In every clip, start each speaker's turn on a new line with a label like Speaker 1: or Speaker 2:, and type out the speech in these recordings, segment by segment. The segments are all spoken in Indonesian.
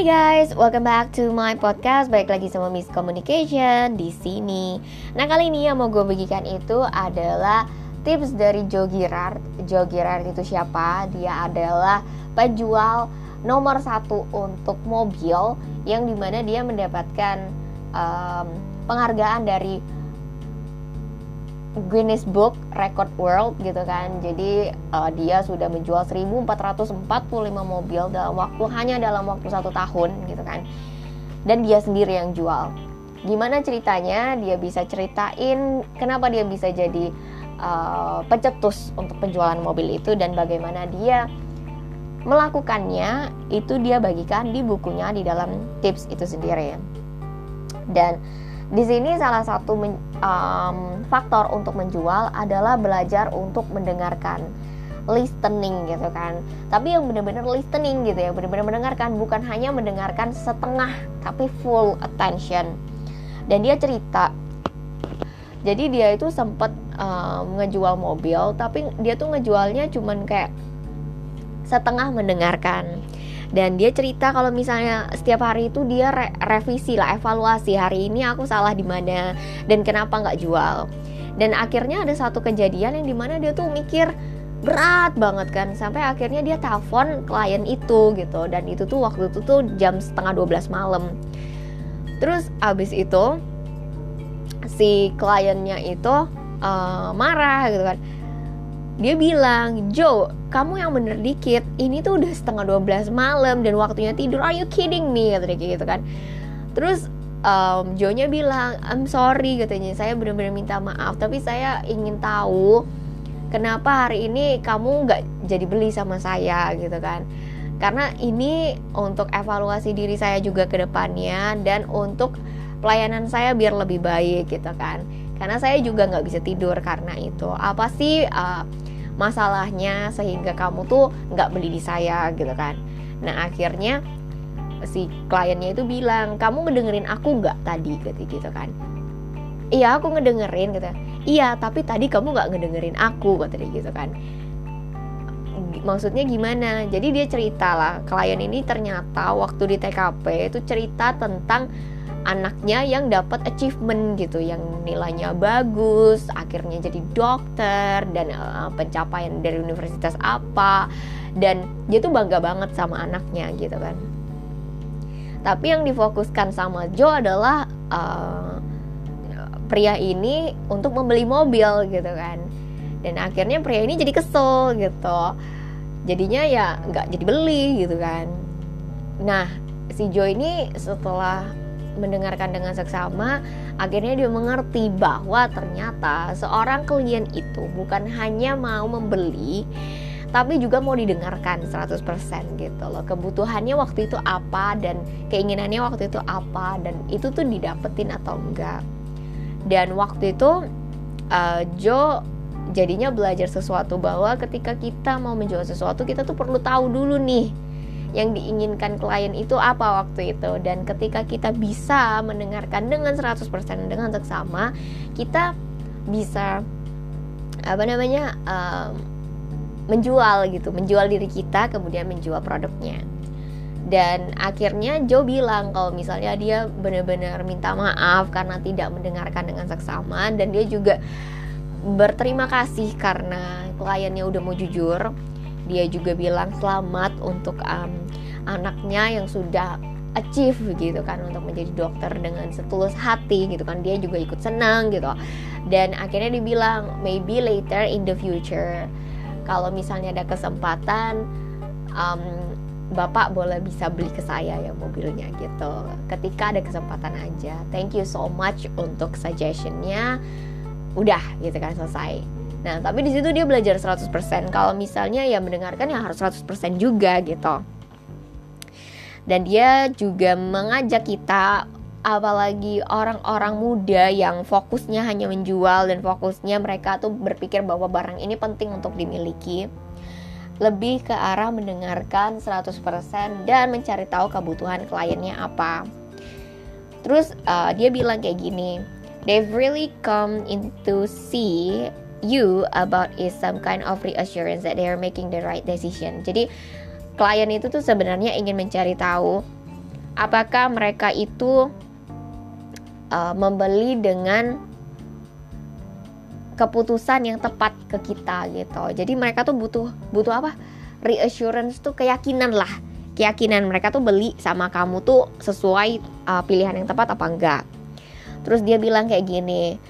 Speaker 1: Hai guys, welcome back to my podcast. Baik lagi sama Miss Communication di sini. Nah kali ini yang mau gue bagikan itu adalah tips dari Joe Girard. Joe Girard itu siapa? Dia adalah penjual nomor satu untuk mobil yang di mana dia mendapatkan um, penghargaan dari Guinness Book Record World gitu kan. Jadi uh, dia sudah menjual 1445 mobil dalam waktu hanya dalam waktu satu tahun gitu kan. Dan dia sendiri yang jual. Gimana ceritanya? Dia bisa ceritain kenapa dia bisa jadi uh, pencetus untuk penjualan mobil itu dan bagaimana dia melakukannya itu dia bagikan di bukunya di dalam tips itu sendiri. Dan di sini salah satu men, um, faktor untuk menjual adalah belajar untuk mendengarkan listening gitu kan. Tapi yang benar-benar listening gitu ya benar-benar mendengarkan bukan hanya mendengarkan setengah tapi full attention. Dan dia cerita jadi dia itu sempat um, ngejual mobil tapi dia tuh ngejualnya cuman kayak setengah mendengarkan dan dia cerita kalau misalnya setiap hari itu dia re revisi lah evaluasi. Hari ini aku salah di mana dan kenapa nggak jual. Dan akhirnya ada satu kejadian yang di mana dia tuh mikir berat banget kan sampai akhirnya dia telepon klien itu gitu. Dan itu tuh waktu itu tuh jam setengah 12 malam. Terus abis itu si kliennya itu uh, marah gitu kan dia bilang Joe kamu yang bener dikit. Ini tuh udah setengah 12 malam dan waktunya tidur. Are you kidding me? Kata dia gitu kan. Terus um, Joe nya bilang I'm sorry katanya. Saya benar-benar minta maaf tapi saya ingin tahu kenapa hari ini kamu nggak jadi beli sama saya gitu kan. Karena ini untuk evaluasi diri saya juga ke depannya dan untuk pelayanan saya biar lebih baik gitu kan. Karena saya juga nggak bisa tidur karena itu. Apa sih uh, masalahnya sehingga kamu tuh nggak beli di saya gitu kan. Nah akhirnya si kliennya itu bilang kamu ngedengerin aku nggak tadi? Gitu gitu kan. Iya aku ngedengerin gitu iya tapi tadi kamu nggak ngedengerin aku kata dia gitu kan. Maksudnya gimana? Jadi dia cerita lah klien ini ternyata waktu di TKP itu cerita tentang anaknya yang dapat achievement gitu yang nilainya bagus akhirnya jadi dokter dan uh, pencapaian dari universitas apa. Dan dia tuh bangga banget sama anaknya gitu kan. Tapi yang difokuskan sama Joe adalah uh, pria ini untuk membeli mobil gitu kan. Dan akhirnya pria ini jadi kesel gitu. Jadinya ya nggak jadi beli gitu kan. Nah si Joe ini setelah mendengarkan dengan seksama, akhirnya dia mengerti bahwa ternyata seorang klien itu bukan hanya mau membeli, tapi juga mau didengarkan 100% gitu loh. Kebutuhannya waktu itu apa dan keinginannya waktu itu apa dan itu tuh didapetin atau enggak. Dan waktu itu uh, Joe jadinya belajar sesuatu bahwa ketika kita mau menjual sesuatu kita tuh perlu tahu dulu nih yang diinginkan klien itu apa waktu itu. Dan ketika kita bisa mendengarkan dengan 100% dengan seksama kita bisa apa namanya um, menjual gitu menjual diri kita kemudian menjual produknya. Dan akhirnya Joe bilang kalau misalnya dia benar-benar minta maaf karena tidak mendengarkan dengan seksama dan dia juga berterima kasih karena kliennya udah mau jujur dia juga bilang selamat untuk um, anaknya yang sudah achieve gitu kan untuk menjadi dokter dengan setulus hati gitu kan. Dia juga ikut senang gitu. Dan akhirnya dibilang maybe later in the future. Kalau misalnya ada kesempatan um, bapak boleh bisa beli ke saya ya mobilnya gitu. Ketika ada kesempatan aja. Thank you so much untuk suggestionnya. Udah gitu kan selesai Nah, tapi di situ dia belajar 100%. Kalau misalnya ya mendengarkan ya harus 100% juga gitu. Dan dia juga mengajak kita apalagi orang-orang muda yang fokusnya hanya menjual dan fokusnya mereka tuh berpikir bahwa barang ini penting untuk dimiliki lebih ke arah mendengarkan 100% dan mencari tahu kebutuhan kliennya apa. Terus uh, dia bilang kayak gini, they've really come into see you about is some kind of reassurance that they are making the right decision. Jadi klien itu tuh sebenarnya ingin mencari tahu apakah mereka itu uh, membeli dengan keputusan yang tepat ke kita gitu. Jadi mereka tuh butuh butuh apa? Reassurance tuh keyakinan lah. Keyakinan mereka tuh beli sama kamu tuh sesuai uh, pilihan yang tepat apa enggak. Terus dia bilang kayak gini.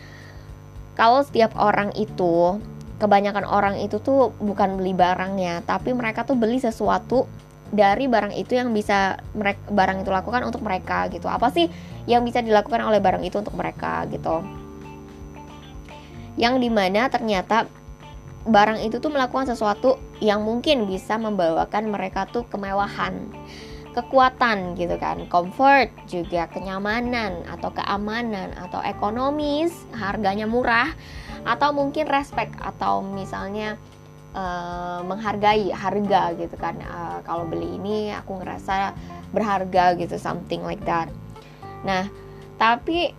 Speaker 1: Kalau setiap orang itu kebanyakan orang itu tuh bukan beli barangnya, tapi mereka tuh beli sesuatu dari barang itu yang bisa mereka barang itu lakukan untuk mereka gitu. Apa sih yang bisa dilakukan oleh barang itu untuk mereka gitu? Yang di mana ternyata barang itu tuh melakukan sesuatu yang mungkin bisa membawakan mereka tuh kemewahan kekuatan gitu kan. Comfort juga kenyamanan atau keamanan atau ekonomis harganya murah atau mungkin respect atau misalnya uh, menghargai harga gitu kan. Uh, kalau beli ini aku ngerasa berharga gitu something like that. Nah tapi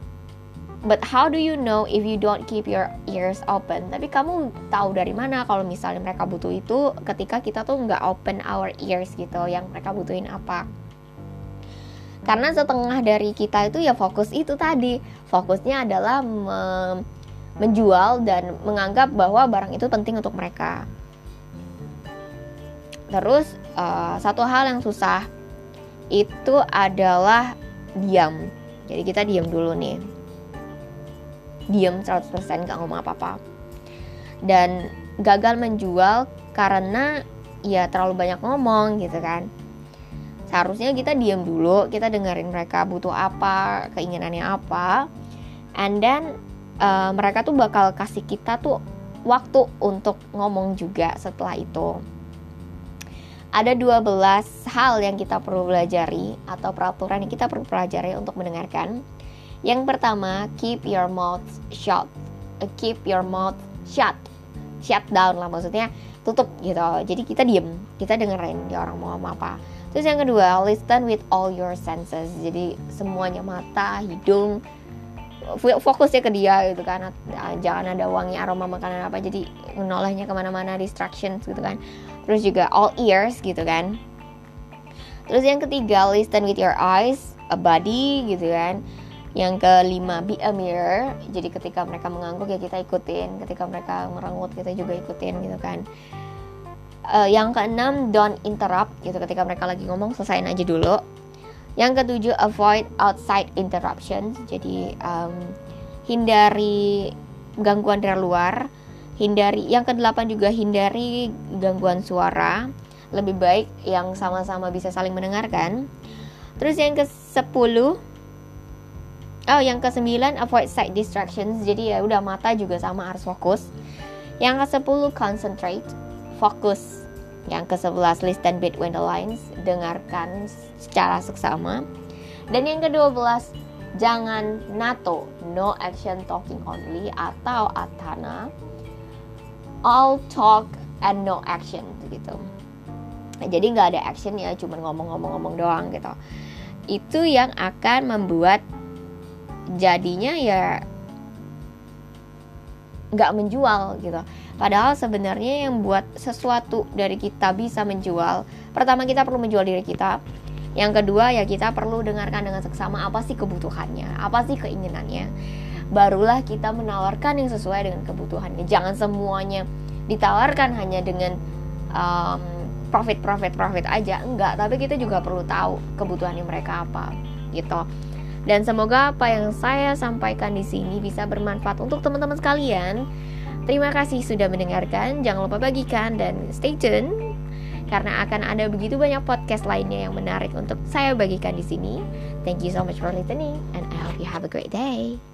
Speaker 1: but how do you know if you don't keep your ears open tapi kamu tahu dari mana kalau misalnya mereka butuh itu ketika kita tuh nggak open our ears gitu yang mereka butuhin apa karena setengah dari kita itu ya fokus itu tadi fokusnya adalah me menjual dan menganggap bahwa barang itu penting untuk mereka Terus uh, satu hal yang susah itu adalah diam. Jadi kita diam dulu nih. Diam 100% gak ngomong apa-apa. Dan gagal menjual karena ya terlalu banyak ngomong gitu kan. Seharusnya kita diam dulu, kita dengerin mereka butuh apa, keinginannya apa. And then uh, mereka tuh bakal kasih kita tuh waktu untuk ngomong juga setelah itu ada 12 hal yang kita perlu pelajari atau peraturan yang kita perlu pelajari untuk mendengarkan. Yang pertama, keep your mouth shut. Uh, keep your mouth shut. Shut down lah maksudnya tutup gitu. Jadi kita diem, kita dengerin dia orang mau ngomong apa. Terus yang kedua, listen with all your senses. Jadi semuanya mata, hidung, fokusnya ke dia gitu kan jangan ada wangi aroma makanan apa jadi menolehnya ke mana-mana distractions gitu kan terus juga all ears gitu kan terus yang ketiga listen with your eyes a body gitu kan yang kelima be a mirror. Jadi ketika mereka mengangguk ya kita ikutin. Ketika mereka merengut kita juga ikutin gitu kan. Uh, yang keenam don't interrupt gitu. Ketika mereka lagi ngomong selesain aja dulu. Yang ketujuh avoid outside interruptions. Jadi um, hindari gangguan dari luar. Hindari yang kedelapan juga hindari gangguan suara. Lebih baik yang sama-sama bisa saling mendengarkan. Terus yang ke sepuluh oh yang ke sembilan avoid side distractions. Jadi ya udah mata juga sama harus fokus. Yang ke sepuluh concentrate. Fokus. Yang ke sebelas listen between the lines. Dengarkan secara seksama. Dan yang ke dua belas jangan nato. No action talking only atau atana. All talk and no action gitu. Jadi nggak ada action ya cuma ngomong-ngomong-ngomong doang gitu. Itu yang akan membuat jadinya ya nggak menjual gitu. Padahal sebenarnya yang buat sesuatu dari kita bisa menjual pertama kita perlu menjual diri kita. Yang kedua ya kita perlu dengarkan dengan seksama apa sih kebutuhannya apa sih keinginannya. Barulah kita menawarkan yang sesuai dengan kebutuhannya. Jangan semuanya ditawarkan hanya dengan um, profit profit profit aja. Enggak tapi kita juga perlu tahu kebutuhannya mereka apa gitu dan semoga apa yang saya sampaikan di sini bisa bermanfaat untuk teman-teman sekalian. Terima kasih sudah mendengarkan. Jangan lupa bagikan dan stay tune karena akan ada begitu banyak podcast lainnya yang menarik untuk saya bagikan di sini. Thank you so much for listening and I hope you have a great day.